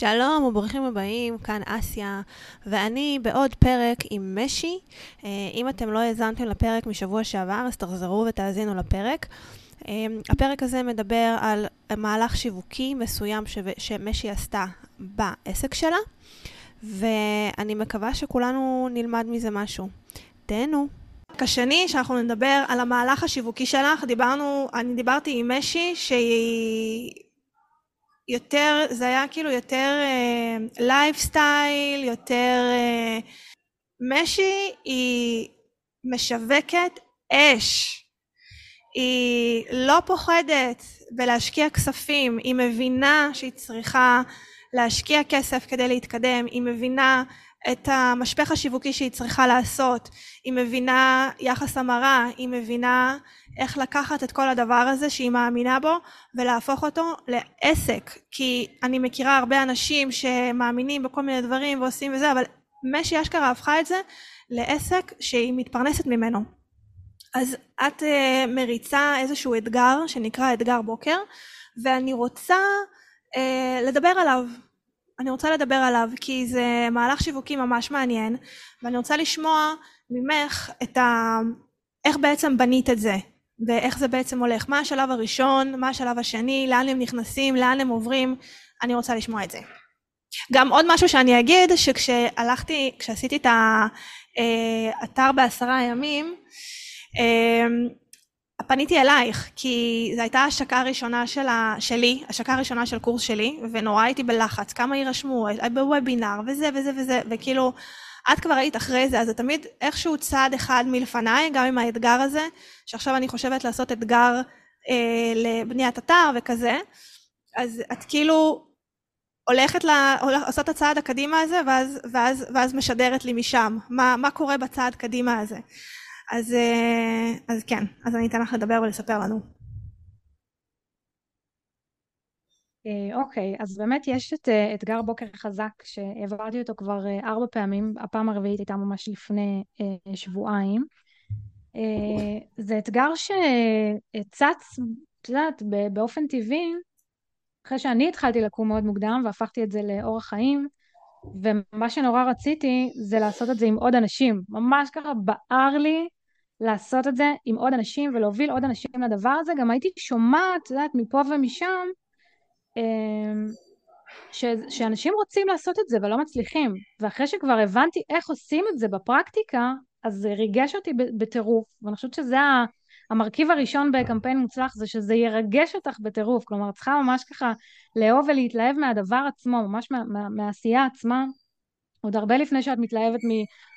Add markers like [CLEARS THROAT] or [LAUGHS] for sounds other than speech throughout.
שלום וברוכים הבאים, כאן אסיה, ואני בעוד פרק עם משי. אה, אם אתם לא האזנתם לפרק משבוע שעבר, אז תחזרו ותאזינו לפרק. אה, הפרק הזה מדבר על מהלך שיווקי מסוים שמשי עשתה בעסק שלה, ואני מקווה שכולנו נלמד מזה משהו. תהנו. השני, שאנחנו נדבר על המהלך השיווקי שלך, דיברנו, אני דיברתי עם משי שהיא יותר, זה היה כאילו יותר לייפסטייל, uh, יותר... Uh, משי היא משווקת אש. היא לא פוחדת בלהשקיע כספים, היא מבינה שהיא צריכה להשקיע כסף כדי להתקדם, היא מבינה את המשפך השיווקי שהיא צריכה לעשות, היא מבינה יחס המרה, היא מבינה איך לקחת את כל הדבר הזה שהיא מאמינה בו ולהפוך אותו לעסק. כי אני מכירה הרבה אנשים שמאמינים בכל מיני דברים ועושים וזה אבל משי אשכרה הפכה את זה לעסק שהיא מתפרנסת ממנו. אז את uh, מריצה איזשהו אתגר שנקרא אתגר בוקר ואני רוצה uh, לדבר עליו אני רוצה לדבר עליו כי זה מהלך שיווקי ממש מעניין ואני רוצה לשמוע ממך את ה... איך בעצם בנית את זה ואיך זה בעצם הולך, מה השלב הראשון, מה השלב השני, לאן הם נכנסים, לאן הם עוברים, אני רוצה לשמוע את זה. גם עוד משהו שאני אגיד, שכשהלכתי, כשעשיתי את האתר אה, בעשרה ימים, אה, פניתי אלייך, כי זו הייתה השקה ראשונה שלה, שלי, השקה ראשונה של קורס שלי, ונורא הייתי בלחץ, כמה יירשמו, בוובינר, וזה וזה וזה, וכאילו, את כבר היית אחרי זה, אז זה תמיד איכשהו צעד אחד מלפניי, גם עם האתגר הזה, שעכשיו אני חושבת לעשות אתגר אה, לבניית אתר וכזה, אז את כאילו הולכת לעשות את הצעד הקדימה הזה, ואז, ואז, ואז משדרת לי משם, מה, מה קורה בצעד קדימה הזה. אז, אה, אז כן, אז אני אתן לך לדבר ולספר לנו. אה, אוקיי, אז באמת יש את אה, אתגר בוקר חזק שהעברתי אותו כבר ארבע פעמים, הפעם הרביעית הייתה ממש לפני שבועיים. זה אתגר שצץ, את יודעת, באופן טבעי, אחרי שאני התחלתי לקום מאוד מוקדם והפכתי את זה לאורח חיים, ומה שנורא רציתי זה לעשות את זה עם עוד אנשים. ממש ככה בער לי לעשות את זה עם עוד אנשים ולהוביל עוד אנשים לדבר הזה. גם הייתי שומעת, את יודעת, מפה ומשם, אמ, ש, שאנשים רוצים לעשות את זה ולא מצליחים. ואחרי שכבר הבנתי איך עושים את זה בפרקטיקה, אז זה ריגש אותי בטירוף. ואני חושבת שזה המרכיב הראשון בקמפיין מוצלח, זה שזה ירגש אותך בטירוף. כלומר, צריכה ממש ככה לאהוב ולהתלהב מהדבר עצמו, ממש מה, מה, מהעשייה עצמה. עוד הרבה לפני שאת מתלהבת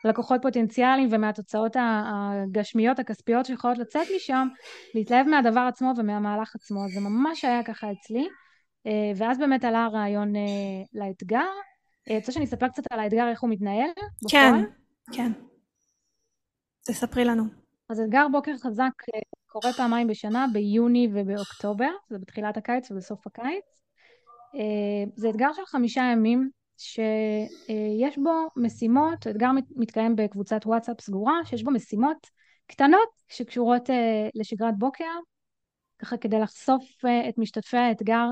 מלקוחות פוטנציאליים ומהתוצאות הגשמיות, הכספיות שיכולות לצאת משם, להתלהב מהדבר עצמו ומהמהלך עצמו. זה ממש היה ככה אצלי. אה, ואז באמת עלה הרעיון אה, לאתגר. אה, רוצה שאני אספר קצת על האתגר, איך הוא מתנהל? כן, בפועל? כן. תספרי לנו. אז אתגר בוקר חזק קורה פעמיים בשנה, ביוני ובאוקטובר, זה בתחילת הקיץ ובסוף הקיץ. זה אתגר של חמישה ימים, שיש בו משימות, האתגר מתקיים בקבוצת וואטסאפ סגורה, שיש בו משימות קטנות שקשורות לשגרת בוקר, ככה כדי לחשוף את משתתפי האתגר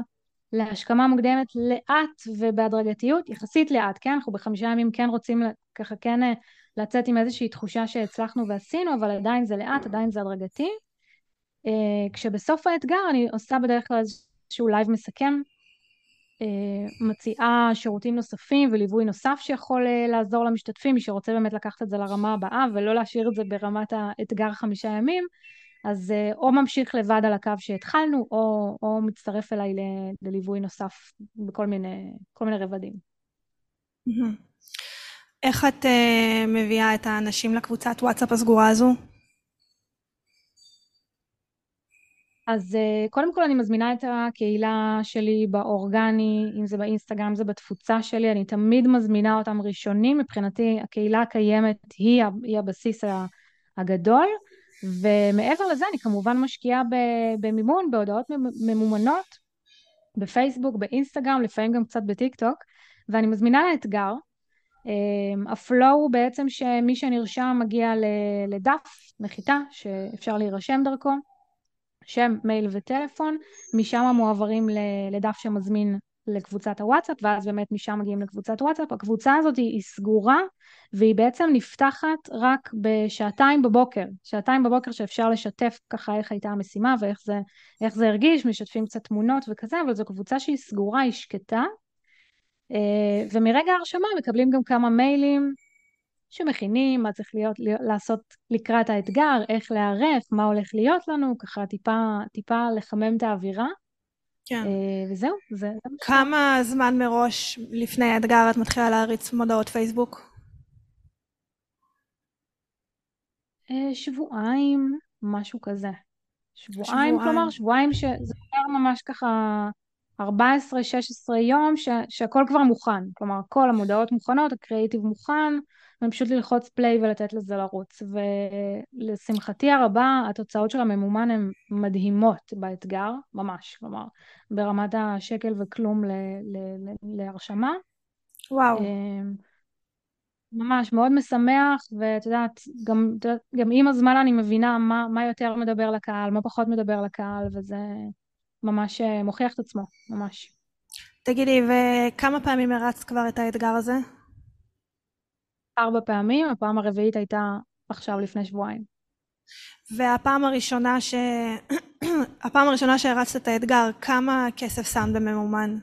להשכמה מוקדמת לאט ובהדרגתיות, יחסית לאט, כן? אנחנו בחמישה ימים כן רוצים ככה כן לצאת עם איזושהי תחושה שהצלחנו ועשינו, אבל עדיין זה לאט, עדיין זה הדרגתי. כשבסוף האתגר אני עושה בדרך כלל איזשהו לייב מסכם אה, מציעה שירותים נוספים וליווי נוסף שיכול אה, לעזור למשתתפים, מי שרוצה באמת לקחת את זה לרמה הבאה ולא להשאיר את זה ברמת האתגר חמישה ימים, אז אה, או ממשיך לבד על הקו שהתחלנו, או, או מצטרף אליי לליווי נוסף בכל מיני, מיני רבדים. איך את מביאה את האנשים לקבוצת וואטסאפ הסגורה הזו? אז אה, קודם כל אני מזמינה את הקהילה שלי באורגני, אם זה באינסטגרם, זה בתפוצה שלי, אני תמיד מזמינה אותם ראשונים, מבחינתי הקהילה הקיימת היא, היא הבסיס הגדול, ומעבר לזה אני כמובן משקיעה במימון, בהודעות ממומנות, בפייסבוק, באינסטגרם, לפעמים גם קצת בטיק טוק, ואני מזמינה לאתגר. אה, ה flow הוא בעצם שמי שנרשם מגיע לדף נחיתה שאפשר להירשם דרכו. שם, מייל וטלפון, משם מועברים לדף שמזמין לקבוצת הוואטסאפ, ואז באמת משם מגיעים לקבוצת וואטסאפ. הקבוצה הזאת היא, סגורה, והיא בעצם נפתחת רק בשעתיים בבוקר. שעתיים בבוקר שאפשר לשתף ככה איך הייתה המשימה ואיך זה, זה הרגיש, משתפים קצת תמונות וכזה, אבל זו קבוצה שהיא סגורה, היא שקטה. אה, ומרגע ההרשמה מקבלים גם כמה מיילים שמכינים, מה צריך להיות, לעשות לקראת האתגר, איך להיערך, מה הולך להיות לנו, ככה טיפה, טיפה לחמם את האווירה. כן. אה, וזהו, זה... כמה זמן מראש לפני האתגר את מתחילה להריץ מודעות פייסבוק? אה, שבועיים, משהו כזה. שבועיים, שבועיים. כלומר, שבועיים שזה עובר ממש ככה 14-16 יום ש, שהכל כבר מוכן. כלומר, כל המודעות מוכנות, הקריאיטיב מוכן, ופשוט ללחוץ פליי ולתת לזה לרוץ. ולשמחתי הרבה, התוצאות של הממומן הן מדהימות באתגר, ממש, כלומר, ברמת השקל וכלום ל, ל, ל, להרשמה. וואו. אמ, ממש, מאוד משמח, ואת יודעת, גם, גם עם הזמן אני מבינה מה, מה יותר מדבר לקהל, מה פחות מדבר לקהל, וזה ממש אה, מוכיח את עצמו, ממש. תגידי, וכמה פעמים הרצת כבר את האתגר הזה? ארבע פעמים, הפעם הרביעית הייתה עכשיו לפני שבועיים. והפעם הראשונה ש... [CLEARS THROAT] הפעם הראשונה שהרצת את האתגר, כמה כסף שם בממומן?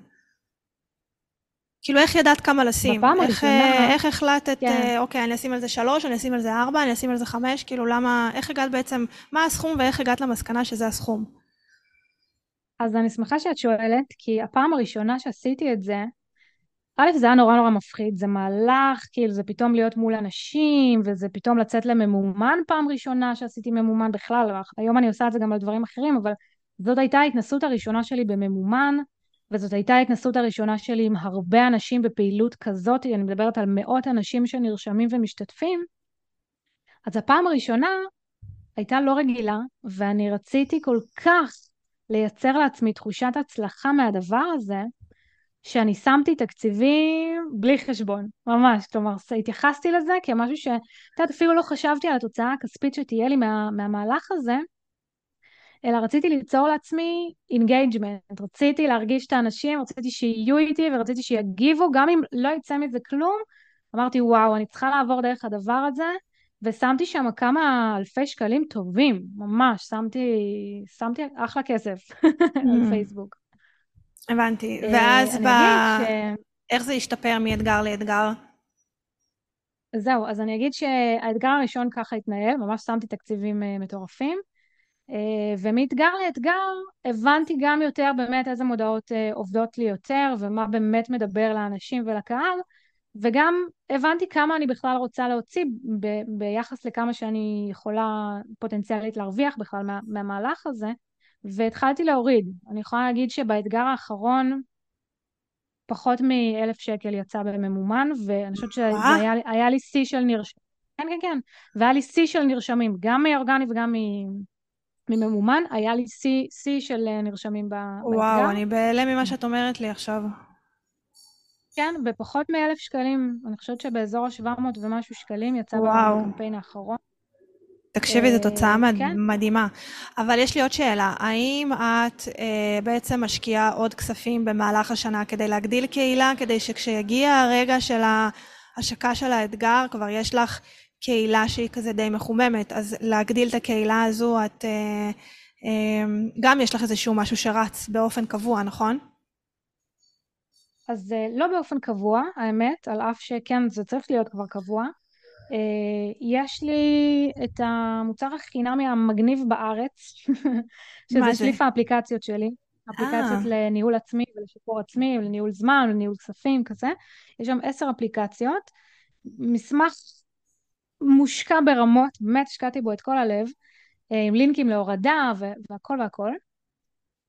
כאילו איך ידעת כמה לשים? בפעם איך, הראשונה... איך החלטת, כן. אה, אוקיי, אני אשים על זה שלוש, אני אשים על זה ארבע, אני אשים על זה חמש, כאילו למה, איך הגעת בעצם, מה הסכום ואיך הגעת למסקנה שזה הסכום? אז אני שמחה שאת שואלת, כי הפעם הראשונה שעשיתי את זה, א', זה היה נורא נורא מפחיד, זה מהלך, כאילו זה פתאום להיות מול אנשים, וזה פתאום לצאת לממומן פעם ראשונה שעשיתי ממומן בכלל, היום אני עושה את זה גם על דברים אחרים, אבל זאת הייתה ההתנסות הראשונה שלי בממומן, וזאת הייתה ההתנסות הראשונה שלי עם הרבה אנשים בפעילות כזאת, אני מדברת על מאות אנשים שנרשמים ומשתתפים, אז הפעם הראשונה הייתה לא רגילה, ואני רציתי כל כך לייצר לעצמי תחושת הצלחה מהדבר הזה, שאני שמתי תקציבים בלי חשבון, ממש. כלומר, התייחסתי לזה כמשהו ש... את יודעת, אפילו לא חשבתי על התוצאה הכספית שתהיה לי מה, מהמהלך הזה, אלא רציתי ליצור לעצמי engagement, רציתי להרגיש את האנשים, רציתי שיהיו איתי ורציתי שיגיבו, גם אם לא יצא מזה כלום, אמרתי, וואו, אני צריכה לעבור דרך הדבר הזה, ושמתי שם כמה אלפי שקלים טובים, ממש, שמתי, שמתי אחלה כסף [LAUGHS] על mm. פייסבוק. הבנתי. אה, ואז ב... ש... איך זה השתפר מאתגר לאתגר? זהו, אז אני אגיד שהאתגר הראשון ככה התנהל, ממש שמתי תקציבים uh, מטורפים, uh, ומאתגר לאתגר הבנתי גם יותר באמת איזה מודעות עובדות לי יותר, ומה באמת מדבר לאנשים ולקהל, וגם הבנתי כמה אני בכלל רוצה להוציא ב- ביחס לכמה שאני יכולה פוטנציאלית להרוויח בכלל מה- מהמהלך הזה, והתחלתי להוריד. אני יכולה להגיד שבאתגר האחרון פחות מאלף שקל יצא בממומן, ואני חושבת שהיה לי שיא של נרשמים. כן, כן, כן. והיה לי שיא של נרשמים, גם מאורגני וגם מממומן, היה לי שיא של נרשמים באתגר. וואו, אני בהלם ממה שאת אומרת לי עכשיו. כן, בפחות מאלף שקלים, אני חושבת שבאזור ה-700 ומשהו שקלים יצא בקמפיין האחרון. תקשיבי, זו תוצאה אה, כן. מדהימה. אבל יש לי עוד שאלה, האם את אה, בעצם משקיעה עוד כספים במהלך השנה כדי להגדיל קהילה, כדי שכשיגיע הרגע של ההשקה של האתגר, כבר יש לך קהילה שהיא כזה די מחוממת, אז להגדיל את הקהילה הזו, את... אה, אה, גם יש לך איזשהו משהו שרץ באופן קבוע, נכון? אז אה, לא באופן קבוע, האמת, על אף שכן, זה צריך להיות כבר קבוע. אה, יש לי את המוצר החינמי המגניב בארץ, שזה שליף האפליקציות שלי. אפליקציות אה. לניהול עצמי ולשיפור עצמי, ולניהול זמן, ולניהול כספים, כזה. יש שם עשר אפליקציות. מסמך מושקע ברמות, באמת השקעתי בו את כל הלב, אה, עם לינקים להורדה והכל והכל.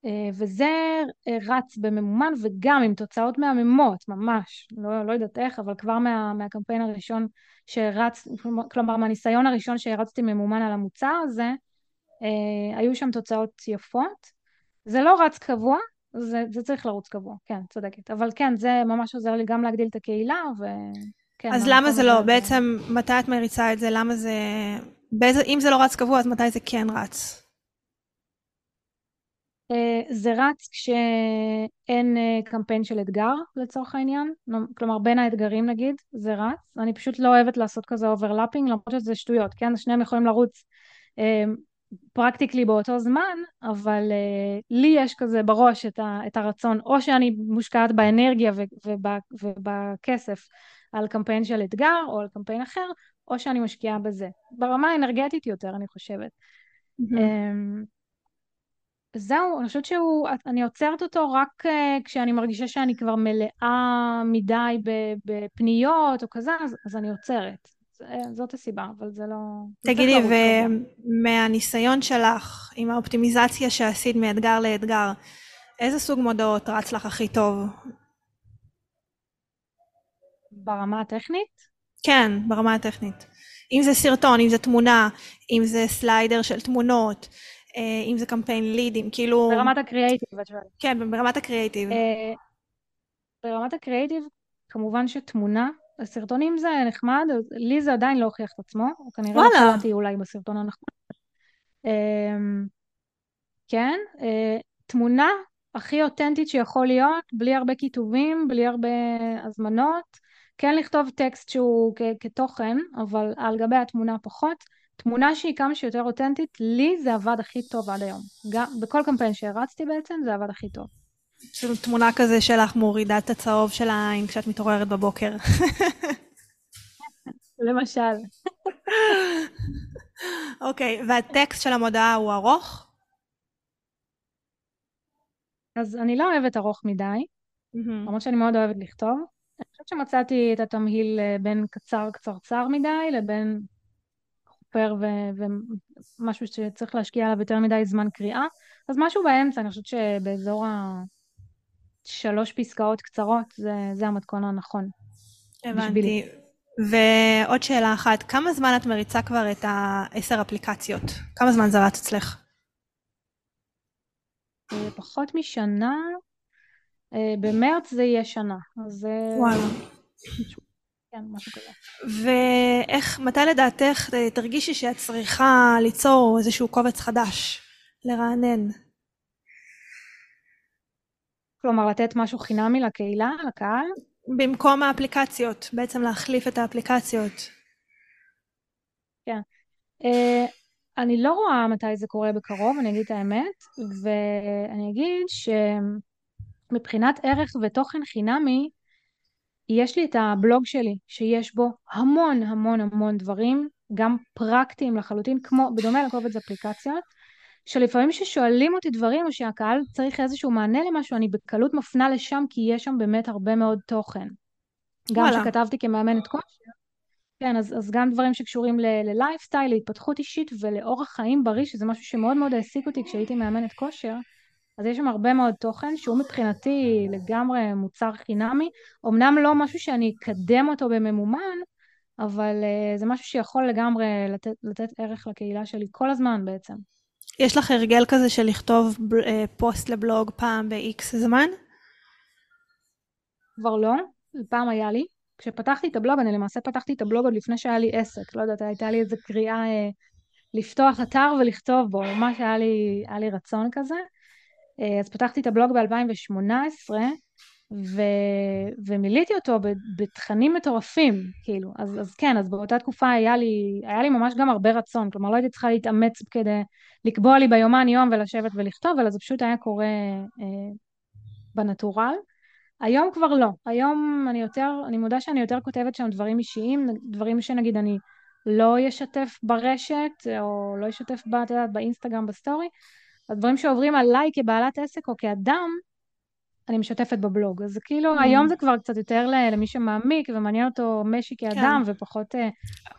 אה, וזה אה, רץ בממומן וגם עם תוצאות מהממות, ממש, לא, לא יודעת איך, אבל כבר מה, מהקמפיין הראשון שרץ, כלומר מהניסיון הראשון שהרצתי ממומן על המוצר הזה, אה, היו שם תוצאות יפות. זה לא רץ קבוע, זה, זה צריך לרוץ קבוע, כן, צודקת. אבל כן, זה ממש עוזר לי גם להגדיל את הקהילה, וכן. אז למה זה לא? בעצם, מתי את מריצה את זה? למה זה... באיזה, אם זה לא רץ קבוע, אז מתי זה כן רץ? Uh, זה רץ כשאין uh, קמפיין של אתגר לצורך העניין, כלומר בין האתגרים נגיד, זה רץ. אני פשוט לא אוהבת לעשות כזה overlapping, למרות שזה שטויות, כן? שניהם יכולים לרוץ פרקטיקלי באותו זמן, אבל לי יש כזה בראש את, ה, את הרצון, או שאני מושקעת באנרגיה ובכסף על קמפיין של אתגר או על קמפיין אחר, או שאני משקיעה בזה. ברמה האנרגטית יותר, אני חושבת. Mm-hmm. זהו, אני חושבת שהוא, אני עוצרת אותו רק uh, כשאני מרגישה שאני כבר מלאה מדי בפניות או כזה, אז, אז אני עוצרת. זאת הסיבה, אבל זה לא... תגידי, ומהניסיון שלך, עם האופטימיזציה שעשית מאתגר לאתגר, איזה סוג מודעות רץ לך הכי טוב? ברמה הטכנית? כן, ברמה הטכנית. אם זה סרטון, אם זה תמונה, אם זה סליידר של תמונות, אה, אם זה קמפיין לידים, כאילו... ברמת הקריאייטיב, את שואלת. כן, ברמת הקריאייטיב. אה, ברמת הקריאייטיב, כמובן שתמונה, סרטונים זה נחמד, לי זה עדיין לא הוכיח את עצמו, כנראה לא קראתי אולי בסרטון הנכון. אמ, כן, אה, תמונה הכי אותנטית שיכול להיות, בלי הרבה כיתובים, בלי הרבה הזמנות. כן לכתוב טקסט שהוא כתוכן, אבל על גבי התמונה פחות. תמונה שהיא כמה שיותר אותנטית, לי זה עבד הכי טוב עד היום. גם, בכל קמפיין שהרצתי בעצם, זה עבד הכי טוב. יש לנו תמונה כזה שלך מורידה את הצהוב של העין כשאת מתעוררת בבוקר. [LAUGHS] למשל. [LAUGHS] אוקיי, okay, והטקסט של המודעה הוא ארוך? אז אני לא אוהבת ארוך מדי, למרות שאני מאוד אוהבת לכתוב. אני חושבת שמצאתי את התמהיל אה, בין קצר קצרצר מדי לבין חופר ו- ומשהו שצריך להשקיע עליו יותר מדי זמן קריאה. אז משהו באמצע, אני חושבת שבאזור השלוש פסקאות קצרות זה, זה המתכון הנכון. הבנתי. ועוד שאלה אחת, כמה זמן את מריצה כבר את העשר אפליקציות? כמה זמן זה רץ אצלך? אה, פחות משנה, אה, במרץ זה יהיה שנה, אז... וואלה. כן, משהו כזה. ואיך, מתי לדעתך תרגישי שאת צריכה ליצור איזשהו קובץ חדש, לרענן? כלומר, לתת משהו חינמי לקהילה, לקהל? במקום האפליקציות, בעצם להחליף את האפליקציות. כן. Uh, אני לא רואה מתי זה קורה בקרוב, אני אגיד את האמת, ואני אגיד שמבחינת ערך ותוכן חינמי, יש לי את הבלוג שלי, שיש בו המון המון המון דברים, גם פרקטיים לחלוטין, כמו, בדומה לקובץ אפליקציות, שלפעמים כששואלים אותי דברים או שהקהל צריך איזשהו מענה למשהו, אני בקלות מפנה לשם, כי יש שם באמת הרבה מאוד תוכן. גם כשכתבתי כמאמנת כושר, כן, אז, אז גם דברים שקשורים ללייפסטייל, להתפתחות אישית ולאורח חיים בריא, שזה משהו שמאוד מאוד העסיק אותי כשהייתי מאמנת כושר, אז יש שם הרבה מאוד תוכן שהוא מבחינתי לגמרי מוצר חינמי, אמנם לא משהו שאני אקדם אותו בממומן, אבל uh, זה משהו שיכול לגמרי לתת, לתת ערך לקהילה שלי כל הזמן בעצם. יש לך הרגל כזה של לכתוב uh, פוסט לבלוג פעם ב-X זמן? כבר לא, פעם היה לי. כשפתחתי את הבלוג, אני למעשה פתחתי את הבלוג עוד לפני שהיה לי עסק, לא יודעת, הייתה לי איזו קריאה uh, לפתוח אתר ולכתוב בו, ממש היה לי, היה לי רצון כזה. אה, אז פתחתי את הבלוג ב-2018, ו... ומילאתי אותו בתכנים מטורפים, כאילו. אז, אז כן, אז באותה תקופה היה לי, היה לי ממש גם הרבה רצון, כלומר לא הייתי צריכה להתאמץ כדי לקבוע לי ביומן יום ולשבת ולכתוב, אלא זה פשוט היה קורה אה, בנטורל. היום כבר לא, היום אני יותר, אני מודה שאני יותר כותבת שם דברים אישיים, דברים שנגיד אני לא אשתף ברשת, או לא אשתף, את יודעת, באינסטגרם, בסטורי, הדברים שעוברים עליי כבעלת עסק או כאדם, אני משתפת בבלוג. אז כאילו, mm. היום זה כבר קצת יותר למי שמעמיק ומעניין אותו משי כאדם, כן. ופחות uh,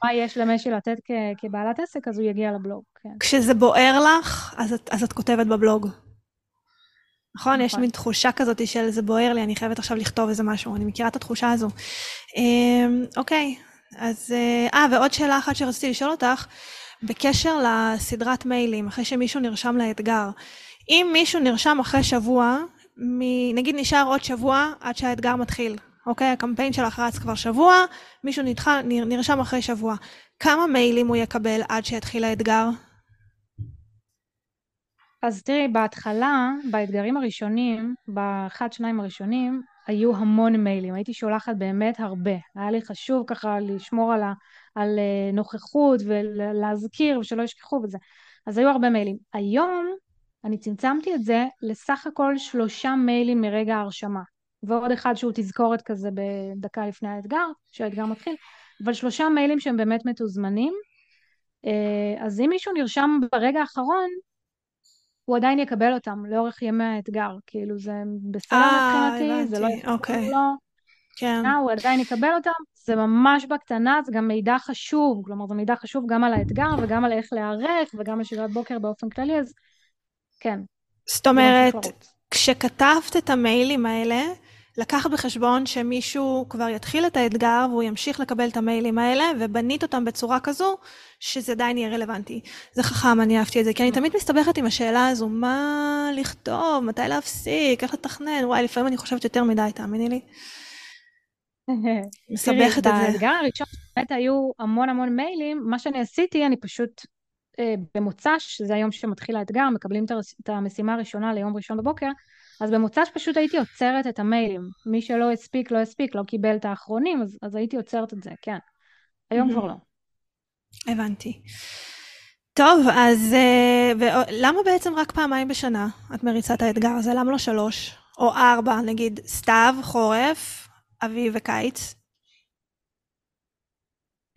מה יש למשי לתת כ- כבעלת עסק, אז הוא יגיע לבלוג. כן. כשזה בוער לך, אז את, אז את כותבת בבלוג. נכון? נכון? יש מין תחושה כזאת של זה בוער לי, אני חייבת עכשיו לכתוב איזה משהו. אני מכירה את התחושה הזו. אמ, אוקיי, אז... אה, אה ועוד שאלה אחת שרציתי לשאול אותך. בקשר לסדרת מיילים, אחרי שמישהו נרשם לאתגר. אם מישהו נרשם אחרי שבוע, מ... נגיד נשאר עוד שבוע עד שהאתגר מתחיל, אוקיי? הקמפיין שלך רץ כבר שבוע, מישהו נדחה, נרשם אחרי שבוע. כמה מיילים הוא יקבל עד שיתחיל האתגר? אז תראי, בהתחלה, באתגרים הראשונים, באחד, שניים הראשונים, היו המון מיילים. הייתי שולחת באמת הרבה. היה לי חשוב ככה לשמור על, ה, על אה, נוכחות ולהזכיר ושלא ישכחו וזה. אז היו הרבה מיילים. היום אני צמצמתי את זה לסך הכל שלושה מיילים מרגע ההרשמה. ועוד אחד שהוא תזכורת כזה בדקה לפני האתגר, שהאתגר מתחיל. אבל שלושה מיילים שהם באמת מתוזמנים. אה, אז אם מישהו נרשם ברגע האחרון, הוא עדיין יקבל אותם לאורך ימי האתגר. כאילו זה בסדר אה, מבחינתי, זה לא יחזור אוקיי. לו, כן. הוא עדיין יקבל אותם, זה ממש בקטנה, זה גם מידע חשוב, כלומר זה מידע חשוב גם על האתגר וגם על איך להיערך וגם על שגרת בוקר באופן כללי, אז כן, זאת אומרת. כשכתבת את המיילים האלה, לקחת בחשבון שמישהו כבר יתחיל את האתגר והוא ימשיך לקבל את המיילים האלה, ובנית אותם בצורה כזו שזה עדיין יהיה רלוונטי. זה חכם, אני אהבתי את זה, כי אני תמיד מסתבכת עם השאלה הזו, מה לכתוב, מתי להפסיק, איך לתכנן, וואי, לפעמים אני חושבת יותר מדי, תאמיני לי. [LAUGHS] מסבכת את זה. באתגר הראשון באמת היו המון המון מיילים, מה שאני עשיתי, אני פשוט אה, במוצ"ש, שזה היום שמתחיל האתגר, מקבלים את המשימה הראשונה ליום ראשון בבוקר, אז במוצ"ש פשוט הייתי עוצרת את המיילים. מי שלא הספיק, לא הספיק, לא קיבל את האחרונים, אז, אז הייתי עוצרת את זה, כן. היום כבר לא. הבנתי. טוב, אז אה, ו- למה בעצם רק פעמיים בשנה את מריצה את האתגר הזה? למה לא שלוש? או ארבע, נגיד סתיו, חורף, אביב וקיץ?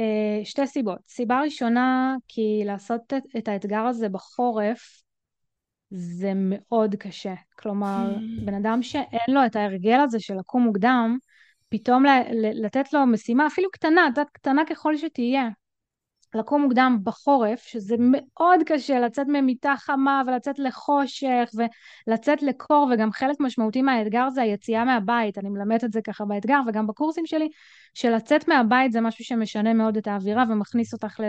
אה, שתי סיבות. סיבה ראשונה, כי לעשות את, את האתגר הזה בחורף זה מאוד קשה. כלומר, Hmm. בן אדם שאין לו את ההרגל הזה של לקום מוקדם, פתאום לתת לו משימה, אפילו קטנה, את יודעת, קטנה ככל שתהיה, לקום מוקדם בחורף, שזה מאוד קשה לצאת ממיטה חמה ולצאת לחושך ולצאת לקור, וגם חלק משמעותי מהאתגר זה היציאה מהבית. אני מלמדת את זה ככה באתגר וגם בקורסים שלי, שלצאת מהבית זה משהו שמשנה מאוד את האווירה ומכניס אותך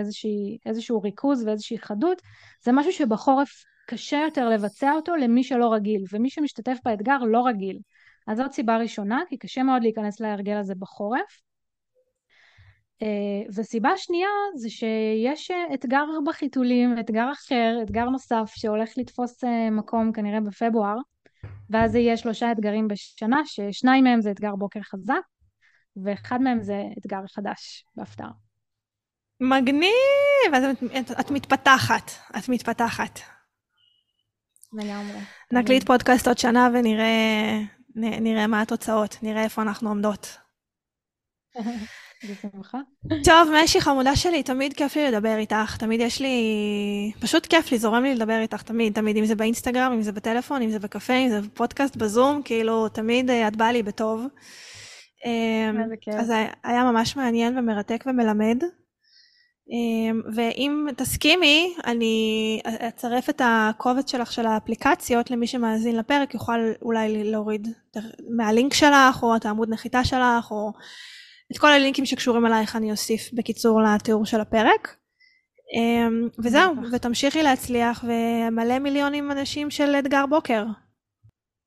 לאיזשהו ריכוז ואיזושהי חדות. זה משהו שבחורף קשה יותר לבצע אותו למי שלא רגיל, ומי שמשתתף באתגר לא רגיל. אז זאת סיבה ראשונה, כי קשה מאוד להיכנס להרגל הזה בחורף. Uh, וסיבה שנייה זה שיש uh, אתגר בחיתולים, אתגר אחר, אתגר נוסף שהולך לתפוס uh, מקום כנראה בפברואר, ואז זה יהיה שלושה אתגרים בשנה, ששניים מהם זה אתגר בוקר חזק, ואחד מהם זה אתגר חדש בהפתעה. מגניב! אז את, את מתפתחת, את מתפתחת. לגמרי. נקליט פודקאסט עוד שנה ונראה נ, נראה מה התוצאות, נראה איפה אנחנו עומדות. [LAUGHS] בשמחה. טוב, משי חמודה שלי, תמיד כיף לי לדבר איתך, תמיד יש לי... פשוט כיף לי, זורם לי לדבר איתך, תמיד, תמיד, אם זה באינסטגרם, אם זה בטלפון, אם זה בקפה, אם זה בפודקאסט, בזום, כאילו, תמיד אה, את באה לי בטוב. אמ. אז היה- היה ממש מעניין ומרתק ומלמד. אמ, ואם תסכימי, אני אצרף את הקובץ שלך של האפליקציות למי שמאזין לפרק, יוכל אולי להוריד מהלינק שלך, או את העמוד נחיתה שלך, או את כל הלינקים שקשורים אלייך אני אוסיף בקיצור לתיאור של הפרק. אמ, וזהו. ותמשיכי להצליח, ומלא מיליונים אנשים של אתגר בוקר.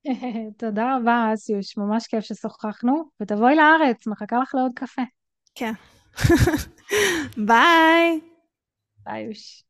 [LAUGHS] תודה רבה, אסיוש, ממש כיף ששוחחנו, ותבואי לארץ, מחכה לך לעוד קפה. כן. [LAUGHS] ביי! ביי, יוש.